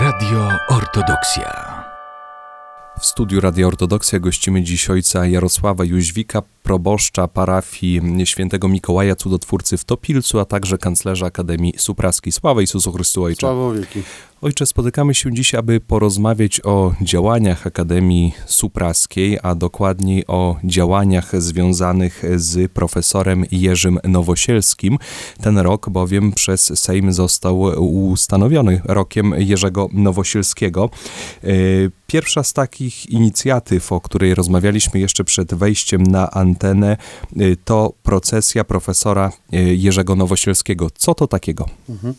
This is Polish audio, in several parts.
Radio Ortodoksja. W studiu Radio Ortodoksja gościmy dziś ojca Jarosława Jóźwika, proboszcza parafii świętego Mikołaja Cudotwórcy w Topilcu, a także kanclerza Akademii Supraskiej. Sława Jezusu Chrystu Ojcze. Sława wieki. Ojcze, spotykamy się dziś, aby porozmawiać o działaniach Akademii Supraskiej, a dokładniej o działaniach związanych z profesorem Jerzym Nowosielskim. Ten rok bowiem przez Sejm został ustanowiony rokiem Jerzego Nowosielskiego. E, pierwsza z takich inicjatyw, o której rozmawialiśmy jeszcze przed wejściem na antenę, e, to procesja profesora e, Jerzego Nowosielskiego. Co to takiego? Mhm.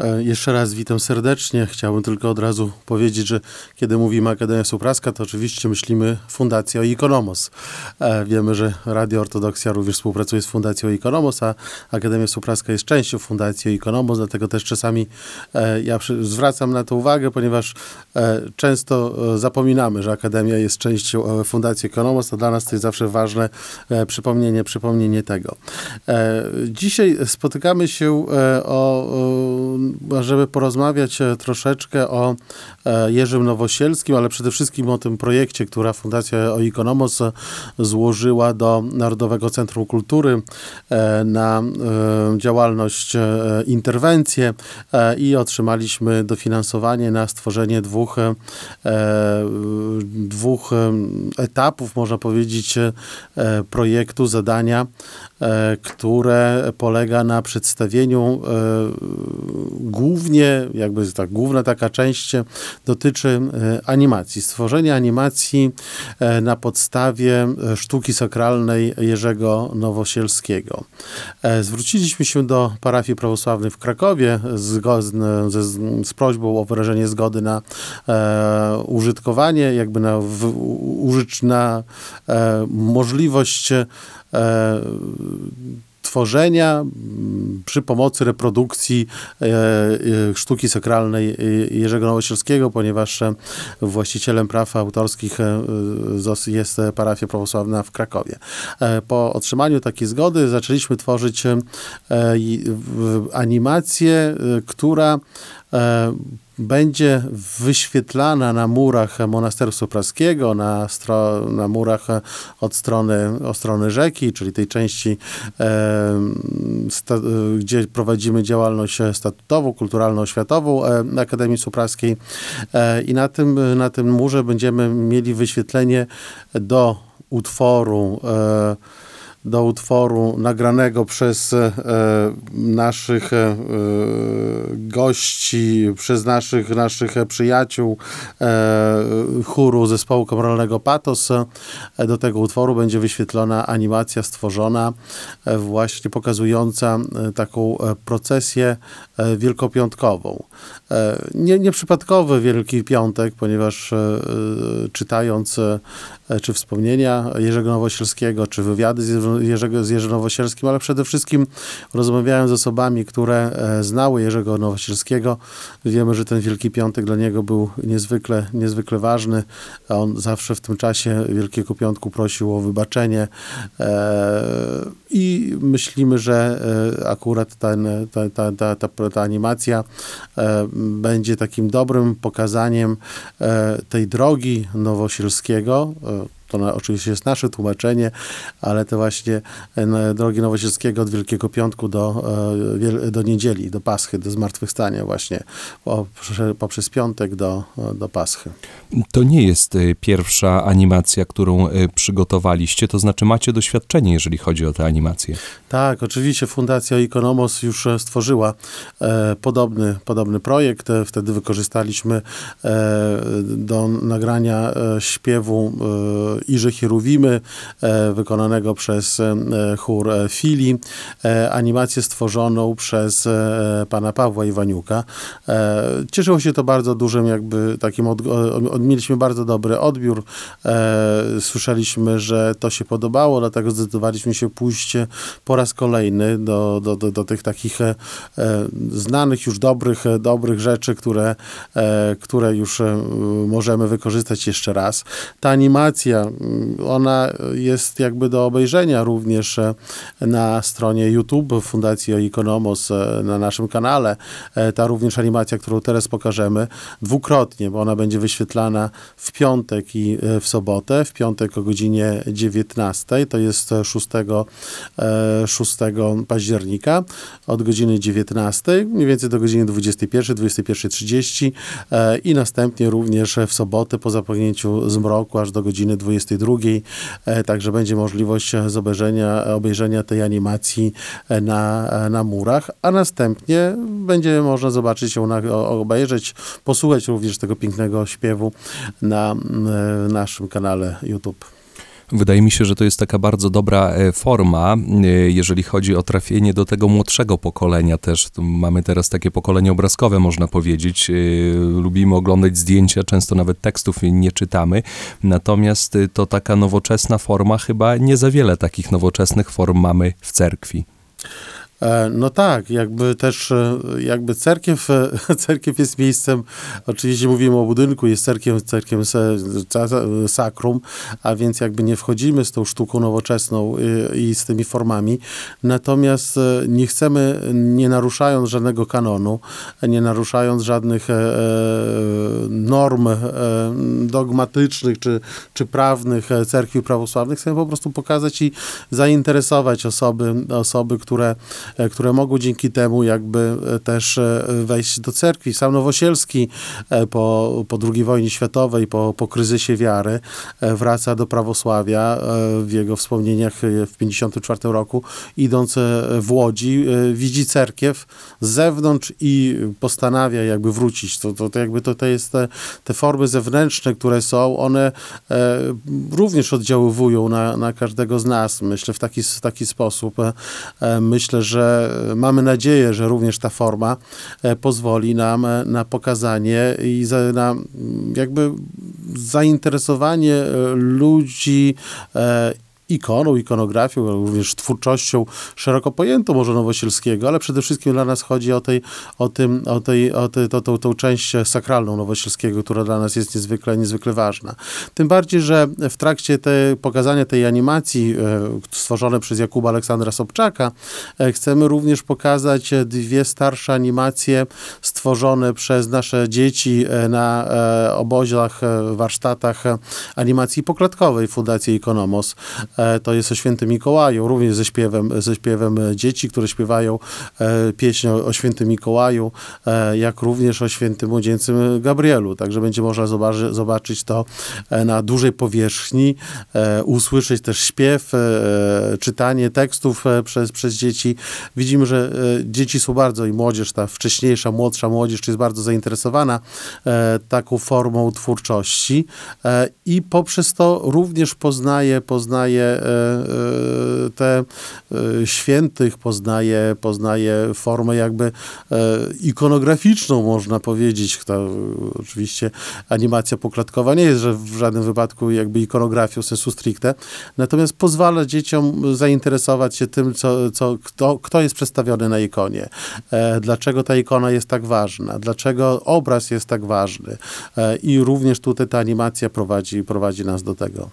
E, jeszcze raz witam serdecznie. Chciałbym tylko od razu powiedzieć, że kiedy mówimy Akademia Supraska, to oczywiście myślimy Fundacja Ikonomos. E, wiemy, że Radio Ortodoksja również współpracuje z Fundacją Ikonomos, a Akademia Supraska jest częścią Fundacji Ikonomos, dlatego też czasami e, ja zwracam na to uwagę, ponieważ często zapominamy, że Akademia jest częścią Fundacji Ikonomos, to dla nas to jest zawsze ważne przypomnienie, przypomnienie tego. Dzisiaj spotykamy się o żeby porozmawiać e, troszeczkę o e, Jerzym Nowosielskim, ale przede wszystkim o tym projekcie, która Fundacja Oikonomos złożyła do Narodowego Centrum Kultury e, na działalność, interwencję i otrzymaliśmy dofinansowanie na stworzenie dwóch, dwóch etapów, można powiedzieć, projektu, zadania, które polega na przedstawieniu głównie, jakby tak, główna taka część dotyczy e, animacji, stworzenia animacji e, na podstawie e, sztuki sakralnej Jerzego Nowosielskiego. Zwróciliśmy się do parafii prawosławnej w Krakowie z, z, z prośbą o wyrażenie zgody na e, użytkowanie, jakby na, w, użycz, na e, możliwość e, tworzenia przy pomocy reprodukcji e, e, sztuki sakralnej Jerzego Nowosielskiego, ponieważ e, właścicielem praw autorskich jest parafia prawosławna w Krakowie. Po otrzymaniu takiej zgody zaczęliśmy tworzyć animację, która będzie wyświetlana na murach monasterstwa praskiego, na, stro, na murach od strony, od strony rzeki, czyli tej części, e, sta, gdzie prowadzimy działalność statutową, kulturalno-oświatową e, Akademii Supraskiej. E, I na tym, na tym murze będziemy mieli wyświetlenie do utworu e, do utworu nagranego przez e, naszych e, gości, przez naszych, naszych przyjaciół e, chóru zespołu komoralnego Patos. E, do tego utworu będzie wyświetlona animacja stworzona e, właśnie pokazująca e, taką procesję wielkopiątkową. Nie, nieprzypadkowy Wielki Piątek, ponieważ czytając czy wspomnienia Jerzego Nowosielskiego, czy wywiady z Jerzego, z Jerzym Nowosielskim, ale przede wszystkim rozmawiałem z osobami, które e, znały Jerzego Nowosielskiego. Wiemy, że ten Wielki Piątek dla niego był niezwykle, niezwykle ważny. On zawsze w tym czasie Wielkiego Piątku prosił o wybaczenie e, i myślimy, że e, akurat ten, ta, ta, ta, ta, ta animacja będzie takim dobrym pokazaniem tej drogi Nowosielskiego, to na, oczywiście jest nasze tłumaczenie, ale to właśnie e, drogi Nowosielskiego od Wielkiego Piątku do, e, do niedzieli, do Paschy, do zmartwychwstania właśnie poprzez piątek do, do Paschy. To nie jest e, pierwsza animacja, którą przygotowaliście, to znaczy macie doświadczenie, jeżeli chodzi o tę animację. Tak, oczywiście Fundacja Ikonomos już stworzyła podobny, podobny projekt. Wtedy wykorzystaliśmy do nagrania śpiewu Iże Hierowimy, e, wykonanego przez e, chór e, Fili, animację stworzoną przez pana Pawła Iwaniuka. Cieszyło się to bardzo dużym jakby takim, od, mieliśmy bardzo dobry odbiór. Słyszeliśmy, że to się podobało, dlatego zdecydowaliśmy się pójść po raz kolejny do, do, do, do tych takich znanych już dobrych, dobrych rzeczy, które, które już możemy wykorzystać jeszcze raz. Ta animacja Mm, Ona jest jakby do obejrzenia również e, na stronie YouTube Fundacji Oikonomos e, na naszym kanale. E, Ta również animacja, którą teraz pokażemy, dwukrotnie, bo ona będzie wyświetlana w piątek i w sobotę. W piątek o godzinie 19, to jest 6, e, 6 października od godziny 19, mniej więcej do godziny 21, 21.30 e, i następnie również w sobotę po zapomnięciu zmroku aż do godziny 22. E, Także będzie możliwość zobaczenia, obejrzenia tej animacji e, na, e, na murach, a następnie będzie można zobaczyć ją, na, obejrzeć, posłuchać również tego pięknego śpiewu na e, naszym kanale YouTube. Wydaje mi się, że to jest taka bardzo dobra e, forma, e, jeżeli chodzi o trafienie do tego młodszego pokolenia też. Mamy teraz takie pokolenie obrazkowe, można powiedzieć. E, Lubimy oglądać zdjęcia, często nawet tekstów nie czytamy. Natomiast to taka nowoczesna forma, chyba nie za wiele takich nowoczesnych form mamy w cerkwi. E, No tak, jakby też, e, jakby cerkiew, e, cerkiew jest miejscem, oczywiście mówimy o budynku, jest cerkiem, cerkiem sakrum, a więc jakby nie wchodzimy z tą sztuką nowoczesną i, i z tymi formami, natomiast nie chcemy, nie naruszając żadnego kanonu, nie naruszając żadnych norm dogmatycznych czy, czy prawnych cerkwi prawosławnych, chcemy po prostu pokazać i zainteresować osoby, osoby które które mogą dzięki temu jakby e, też e, wejść do cerkwi. Sam Nowosielski e, po, po II wojnie światowej, po, po kryzysie wiary e, wraca do prawosławia e, w jego wspomnieniach e, w 54 roku, idąc e, w Łodzi, e, widzi cerkiew z zewnątrz i postanawia jakby wrócić. To, to, to jakby to, to jest te, te formy zewnętrzne, które są, one e, również oddziaływują na, na każdego z nas, myślę, w taki, w taki sposób. E, e, myślę, że mamy nadzieję, że również ta forma e, pozwoli nam e, na pokazanie i na jakby zainteresowanie e, ludzi ikoną, ikonografią, również twórczością szeroko pojętą może Nowosielskiego, ale przede wszystkim dla nas chodzi o, tej, o, tym, o, tej, o tej, to, tą, tą część sakralną Nowosielskiego, która dla nas jest niezwykle, niezwykle ważna. Tym bardziej, że w trakcie te, pokazania tej animacji e, stworzonej przez Jakuba Aleksandra Sobczaka e, chcemy również pokazać dwie starsze animacje stworzone przez nasze dzieci e, na obozach, warsztatach animacji poklatkowej Fundacji Ikonomos. E, To jest o świętym Mikołaju, również ze śpiewem, ze śpiewem e, dzieci, które śpiewają e, pieśń o, świętym Mikołaju, jak również o świętym młodzieńcym Gabrielu. Także będzie można zobaczy, zobaczyć to na dużej powierzchni, usłyszeć też śpiew, czytanie tekstów przez, przez dzieci. Widzimy, że dzieci są bardzo i młodzież, ta wcześniejsza, młodsza młodzież jest bardzo zainteresowana taką formą twórczości i poprzez to również poznaje, poznaje e, e, te e, świętych, poznaje, poznaje formę jakby ikonograficzną, można powiedzieć. To, oczywiście animacja poklatkowa nie jest że w żadnym wypadku jakby ikonografią sensu stricte, natomiast pozwala dzieciom zainteresować się tym, co, co, kto, kto jest przedstawiony na ikonie, dlaczego ta ikona jest tak ważna, dlaczego obraz jest tak ważny i również tutaj ta animacja prowadzi, prowadzi nas do tego.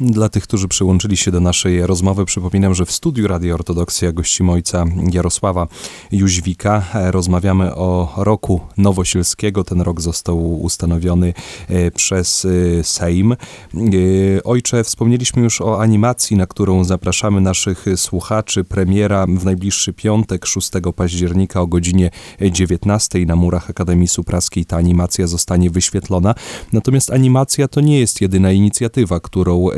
Dla tych, którzy przyłączyli się do naszej rozmowy, przypominam, że w studiu Radio Ortodoksja gościmy ojca Jarosława Jóźwika. Rozmawiamy o roku Nowosielskiego. Ten rok został ustanowiony e, przez e, Sejm. E, Ojcze, wspomnieliśmy już o animacji, na którą zapraszamy naszych słuchaczy. Premiera w najbliższy piątek, 6 października o godzinie 19 na murach Akademii Supraskiej. Ta animacja zostanie wyświetlona. Natomiast animacja to nie jest jedyna inicjatywa, którą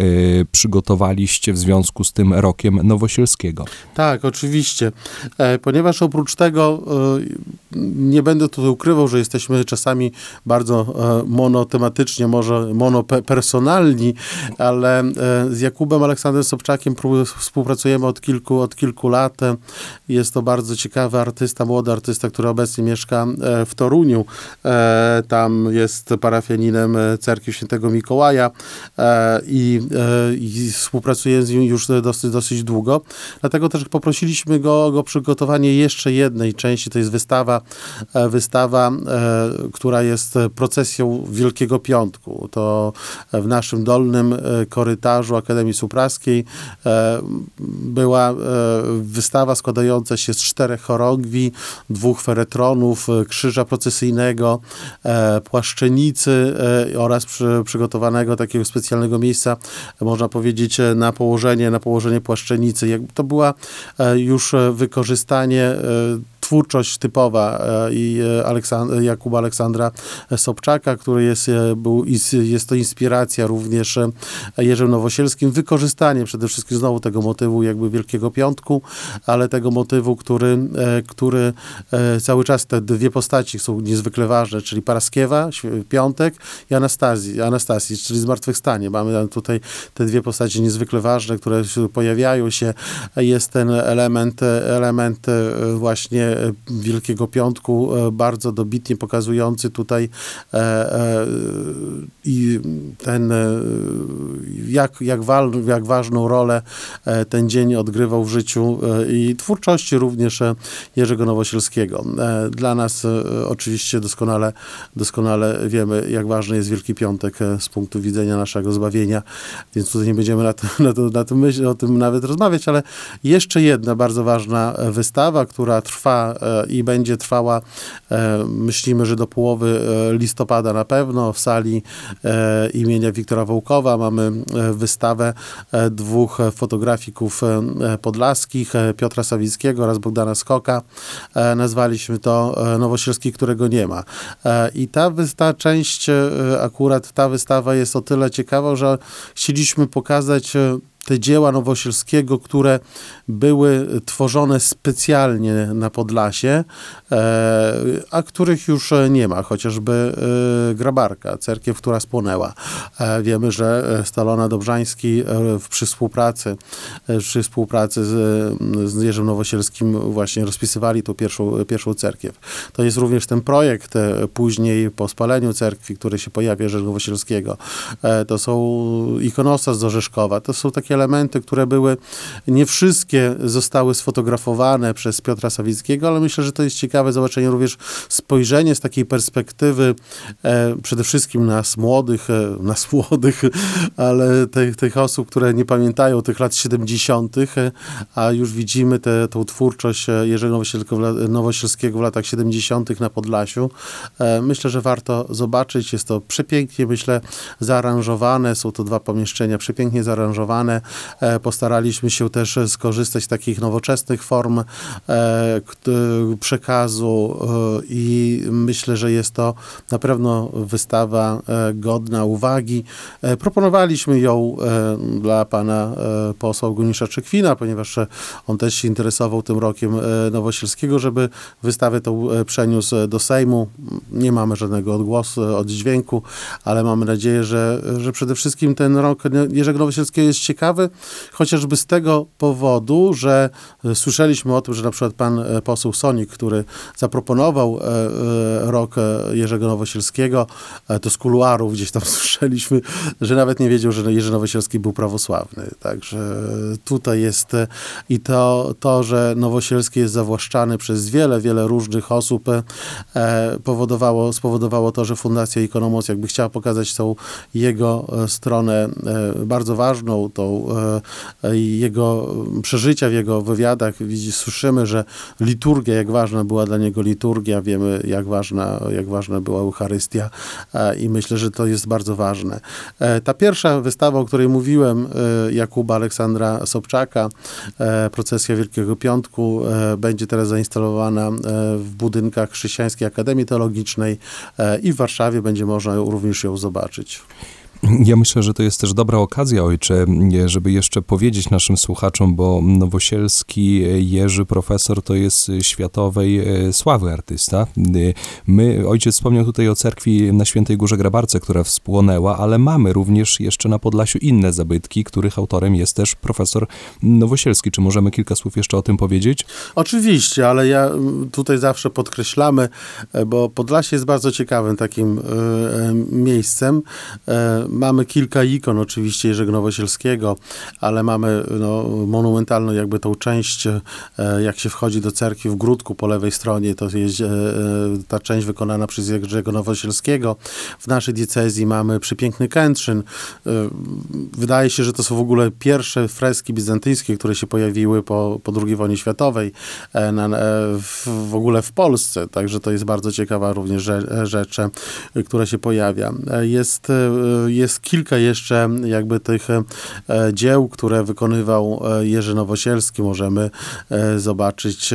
przygotowaliście w związku z tym rokiem Nowosielskiego. Tak, oczywiście. E, Ponieważ oprócz tego e, nie będę tutaj ukrywał, że jesteśmy czasami bardzo e, monotematycznie, może monopersonalni, ale z Jakubem Aleksandrem Sobczakiem współpracujemy od kilku, od kilku lat. Jest to bardzo ciekawy artysta, młody artysta, który obecnie mieszka w Toruniu. Tam jest parafianinem cerkwi świętego Mikołaja i i współpracujemy z nim już dosyć, dosyć długo. Dlatego też poprosiliśmy go o przygotowanie jeszcze jednej części, to jest wystawa, e, wystawa, e, która jest procesją Wielkiego Piątku. To w naszym dolnym e, korytarzu Akademii Supraskiej e, była e, wystawa składająca się z czterech chorągwi, dwóch feretronów, e, krzyża procesyjnego, e, płaszczenicy e, oraz przy, przygotowanego takiego specjalnego miejsca, można powiedzieć, e, na położenie, na położenie płaszczenicy. Jakby to była e, już e, wykorzystanie twórczość typowa e, i e, Jakuba Aleksandra Sobczaka, który jest, e, był, jest to inspiracja również Jerzym Nowosielskim, wykorzystanie przede wszystkim znowu tego motywu jakby Wielkiego Piątku, ale tego motywu, który, który cały czas te dwie postaci są niezwykle ważne, czyli Paraskiewa, Piątek i Anastazji, Anastazji, czyli Zmartwychwstanie. Mamy tutaj te dwie postaci niezwykle ważne, które pojawiają się. Jest ten element, element właśnie Wielkiego Piątku, e, bardzo dobitnie pokazujący tutaj e, e, i ten, e, jak, jak, wal, jak ważną rolę e, ten dzień odgrywał w życiu e, i twórczości również e, Jerzego Nowosielskiego. E, Dla nas e, oczywiście doskonale, doskonale wiemy, jak ważny jest Wielki Piątek e, z punktu widzenia naszego zbawienia, więc tutaj nie będziemy na, to, na, to, na tym myśl, o tym nawet rozmawiać, ale jeszcze jedna bardzo ważna e, wystawa, która trwa i będzie trwała, e, myślimy, że do połowy e, listopada na pewno w sali e, imienia Wiktora Wołkowa. Mamy wystawę dwóch fotografików podlaskich, Piotra Sawickiego oraz Bogdana Skoka. Nazwaliśmy to Nowosielski, którego nie ma. I ta, ta część, akurat ta wystawa jest o tyle ciekawa, że chcieliśmy pokazać te dzieła Nowosielskiego, które były tworzone specjalnie na Podlasie, e, a których już nie ma, chociażby e, Grabarka, cerkiew, która spłonęła. E, wiemy, że Stalona Dobrzański przy współpracy, przy współpracy z, z Jerzym Nowosielskim właśnie rozpisywali tą pierwszą, pierwszą cerkiew. To jest również ten projekt później po spaleniu cerkwi, który się pojawia Jerzy Nowosielskiego. To są ikonostas z Orzeszkowa. To są takie elementy, które były, nie wszystkie zostały sfotografowane przez Piotra Sawickiego, ale myślę, że to jest ciekawe zobaczenie również spojrzenie z takiej perspektywy e, przede wszystkim nas młodych, e, nas młodych, ale tych, tych osób, które nie pamiętają tych lat 70., e, a już widzimy tę twórczość e, Jerzego Nowosielskiego w latach 70. na Podlasiu. E, myślę, że warto zobaczyć. Jest to przepięknie, myślę, zaaranżowane. Są to dwa pomieszczenia przepięknie zaaranżowane. E, postaraliśmy się też skorzystać z takich nowoczesnych form e, przekazu e, i myślę, że jest to na pewno wystawa godna uwagi. Proponowaliśmy ją dla pana posła Eugeniusza Czekwina, ponieważ on też się interesował tym rokiem Nowosielskiego, żeby wystawę tą przeniósł do Sejmu. Nie mamy żadnego odgłosu, oddźwięku, ale mamy nadzieję, że, że przede wszystkim ten rok Jerzego Nowosielskiego jest ciekawy, chociażby z tego powodu, że e, słyszeliśmy o tym, że na przykład pan e, poseł Sonik, który zaproponował e, rok Jerzego Nowosielskiego, to z kuluarów gdzieś tam słyszeliśmy, że nawet nie wiedział, że Jerzy Nowosielski był prawosławny. Także tutaj jest i to, to że Nowosielski jest zawłaszczany przez wiele, wiele różnych osób, powodowało, spowodowało to, że Fundacja Ikonomos jakby chciała pokazać tą jego stronę bardzo ważną, tą e, i jego przeżycia w jego wywiadach. Słyszymy, że liturgia, jak ważna była dla niego liturgia, wiemy, jak ważna, jak ważna była Eucharystia e, i myślę, że to jest bardzo ważne. E, Ta pierwsza wystawa, o której mówiłem, e, Jakuba Aleksandra Sobczaka, e, Procesja Wielkiego Piątku, e, będzie teraz zainstalowana e, w budynkach Chrześcijańskiej Akademii Teologicznej e, i w Warszawie będzie można również ją zobaczyć. Ja myślę, że to jest też dobra okazja, ojcze, żeby jeszcze powiedzieć naszym słuchaczom, bo Nowosielski Jerzy profesor to jest światowej e, sławy artysta. Y, My, ojciec wspomniał tutaj o cerkwi na Świętej Górze Grabarce, która wspłonęła, ale mamy również jeszcze na Podlasiu inne zabytki, których autorem jest też profesor Nowosielski. Czy możemy kilka słów jeszcze o tym powiedzieć? Oczywiście, ale ja tutaj zawsze podkreślamy, e, bo Podlasie jest bardzo ciekawym takim e, e, miejscem. Mamy kilka ikon oczywiście Jerzego Nowosielskiego, ale mamy no, monumentalną jakby tą część, e, jak się wchodzi do cerkwi w Grudku po lewej stronie, to jest e, e, ta część wykonana przez Jerzego Nowosielskiego. W naszej diecezji mamy przepiękny Kętrzyn. Wydaje się, że to są w ogóle pierwsze freski bizantyjskie, które się pojawiły po, po II wojnie światowej na, w, w ogóle w Polsce, także to jest bardzo ciekawa również rze- rzecz, która się pojawia. Jest, jest kilka jeszcze jakby tych e, dzieł, które wykonywał e, Jerzy Nowosielski. Możemy e, zobaczyć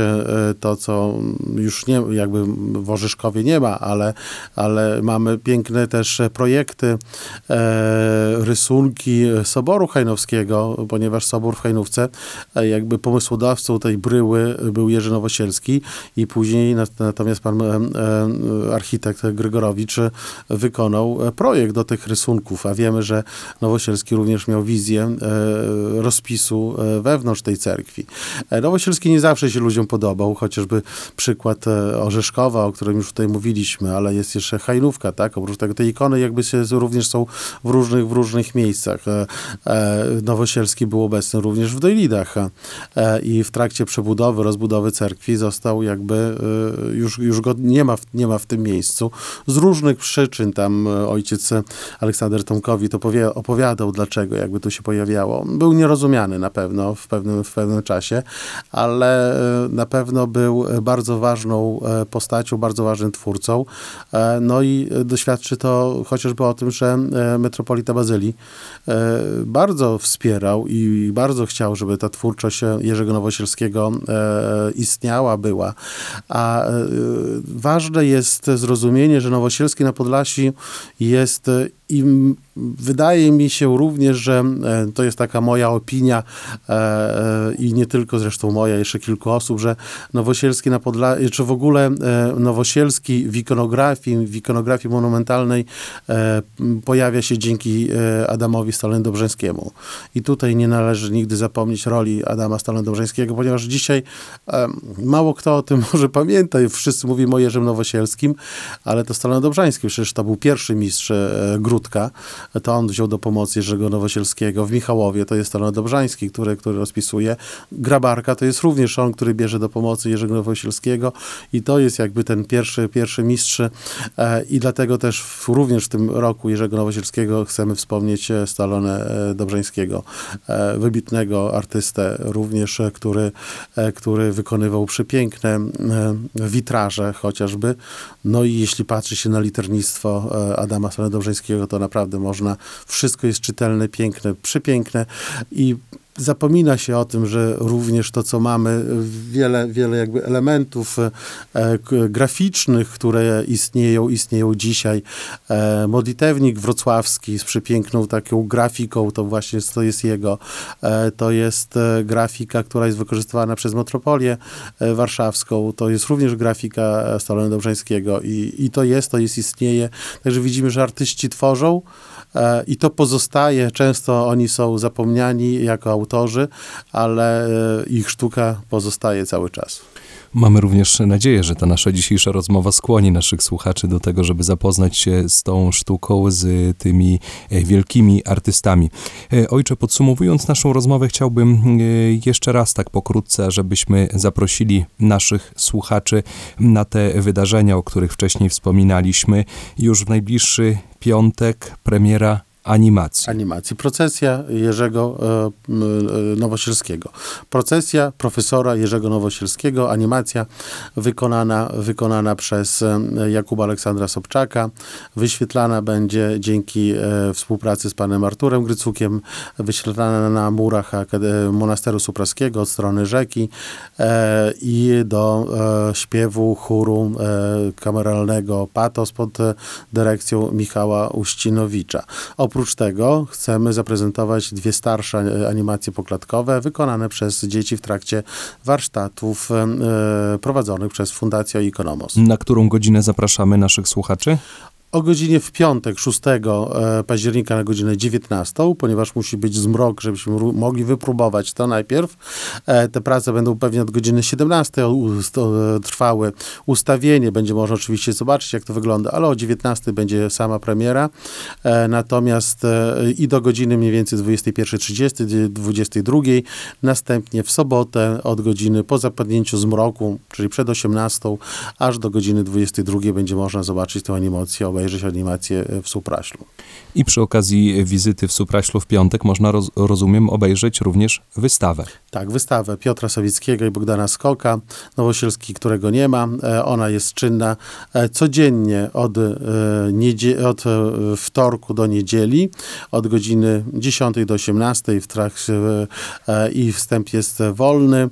to, co już nie, jakby w nie ma, ale, ale mamy piękne też projekty, rysunki Soboru Hajnowskiego, ponieważ Sobór w Hajnówce, jakby pomysłodawcą tej bryły był Jerzy Nowosielski i później nat- natomiast pan architekt Grygorowicz wykonał projekt do tych rysunków, a wiemy, że Nowosielski również miał wizję e, rozpisu e, wewnątrz tej cerkwi. E, Nowosielski nie zawsze się ludziom podobał, chociażby przykład Orzeszkowa, o którym już tutaj mówiliśmy, ale jest jeszcze Hajnówka, tak? Oprócz tego te ikony jakby się również są w różnych, w różnych miejscach. Nowosielski był obecny również w Dojlidach i w trakcie przebudowy, rozbudowy cerkwi został jakby, już, już go nie ma, nie ma w tym miejscu. Z różnych przyczyn tam ojciec Aleksander Tomkowi to opowiadał, dlaczego jakby tu się pojawiało. Był nierozumiany na pewno w pewnym, w pewnym czasie, ale e, na pewno był bardzo ważną e, postacią, bardzo ważnym twórcą. E, No i doświadczy to chociażby o tym, że e, metropolita Bazylii e, bardzo wspierał i bardzo chciał, żeby ta twórczość e, Jerzego Nowosielskiego e, istniała, była. A e, ważne jest zrozumienie, że Nowosielski na Podlasi jest e, i m- wydaje mi się również, że e, to jest taka moja opinia e, e, i nie tylko zresztą moja, jeszcze kilku osób, że Nowosielski na Podlasi, czy w ogóle Nowosielski w ikonografii, w ikonografii monumentalnej pojawia się dzięki Adamowi Stalen-Dobrzeńskiemu. I tutaj nie należy nigdy zapomnieć roli Adama Stalen-Dobrzeńskiego, ponieważ dzisiaj mało kto o tym może pamięta. Wszyscy mówimy o Jerzym Nowosielskim, ale to Stalen-Dobrzański, przecież to był pierwszy mistrz Grudka. To on wziął do pomocy Jerzego Nowosielskiego. W Michałowie to jest Stalen-Dobrzański, który, który rozpisuje. Grabarka to jest również on, który bierze do pomocy Jerzego Nowosielskiego i to jest jakby ten pierwszy, pierwszy mistrz e, i dlatego też w, również w tym roku Jerzego Nowosielskiego chcemy wspomnieć e, Stalonę e, Dobrzańskiego, e, wybitnego artystę również, który, który wykonywał przepiękne witraże chociażby. No i jeśli patrzy się na liternictwo Adama Stalony Dobrzańskiego, to naprawdę można, wszystko jest czytelne, piękne, przepiękne i zapomina się o tym, że również to, co mamy, wiele, wiele jakby elementów e, graficznych, które istnieją, istnieją dzisiaj. E, modlitewnik wrocławski z przepiękną taką grafiką, to właśnie to jest jego. E, to jest grafika, która jest wykorzystywana przez metropolię warszawską. To jest również grafika Stolona Dobrzańskiego i, i to jest, to jest, istnieje. Także widzimy, że artyści tworzą, I to pozostaje, często oni są zapomniani jako autorzy, ale e, ich sztuka pozostaje cały czas. Mamy również nadzieję, że ta nasza dzisiejsza rozmowa skłoni naszych słuchaczy do tego, żeby zapoznać się z tą sztuką, z tymi e, wielkimi artystami. E, Ojcze, podsumowując naszą rozmowę, chciałbym e, jeszcze raz tak pokrótce, żebyśmy zaprosili naszych słuchaczy na te wydarzenia, o których wcześniej wspominaliśmy. Już w najbliższy piątek premiera animacji. Animacji. Procesja Jerzego e, e, Nowosielskiego. Procesja profesora Jerzego Nowosielskiego. Animacja wykonana, wykonana przez e, Jakuba Aleksandra Sobczaka. Wyświetlana będzie dzięki współpracy z panem Arturem Grycukiem. Wyświetlana na murach Monasteru Supraskiego od strony rzeki i do śpiewu chóru kameralnego Patos pod dyrekcją Michała Uścinowicza. Oprócz tego chcemy zaprezentować dwie starsze animacje poklatkowe wykonane przez dzieci w trakcie warsztatów e, prowadzonych przez Fundację Ikonomos. Na którą godzinę zapraszamy naszych słuchaczy? O godzinie w piątek 6 e, października na godzinę 19, ponieważ musi być zmrok, żebyśmy mogli wypróbować to najpierw. E, Te prace będą pewnie od godziny 17 ust- e, trwały. Ustawienie będzie można oczywiście zobaczyć, jak to wygląda, ale o 19 będzie sama premiera. E, Natomiast i do godziny mniej więcej 21.30, 22, następnie w sobotę od godziny po zapadnięciu zmroku, czyli przed 18, aż do godziny 22 będzie można zobaczyć tę animację, obejrzeć animację e, w Supraślu. I przy okazji wizyty w Supraślu w piątek można, roz, rozumiem, obejrzeć również wystawę. Tak, wystawę Piotra Sawickiego i Bogdana Skoka, Nowosielski, którego nie ma. E, Ona jest czynna e, codziennie od, e, niedzie- od wtorku do niedzieli, od godziny 10 do 18 w trakcie i wstęp jest wolny.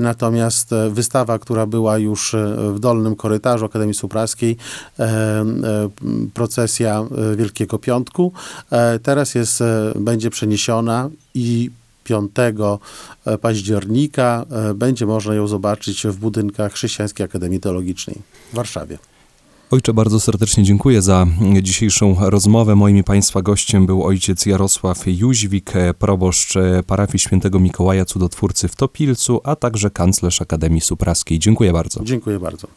Natomiast wystawa, która była już w dolnym korytarzu Akademii Supraskiej, procesja e, Wielkiego Piątku, e, teraz jest, e, będzie przeniesiona i 5 października będzie można ją zobaczyć w budynkach Chrześcijańskiej Akademii Teologicznej w Warszawie. Ojcze, bardzo serdecznie dziękuję za dzisiejszą rozmowę. Moim i Państwa gościem był ojciec Jarosław Jóźwik, proboszcz parafii świętego Mikołaja Cudotwórcy w Topilcu, a także kanclerz Akademii Supraskiej. Dziękuję bardzo. Dziękuję bardzo.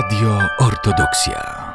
Radio Ortodoksja.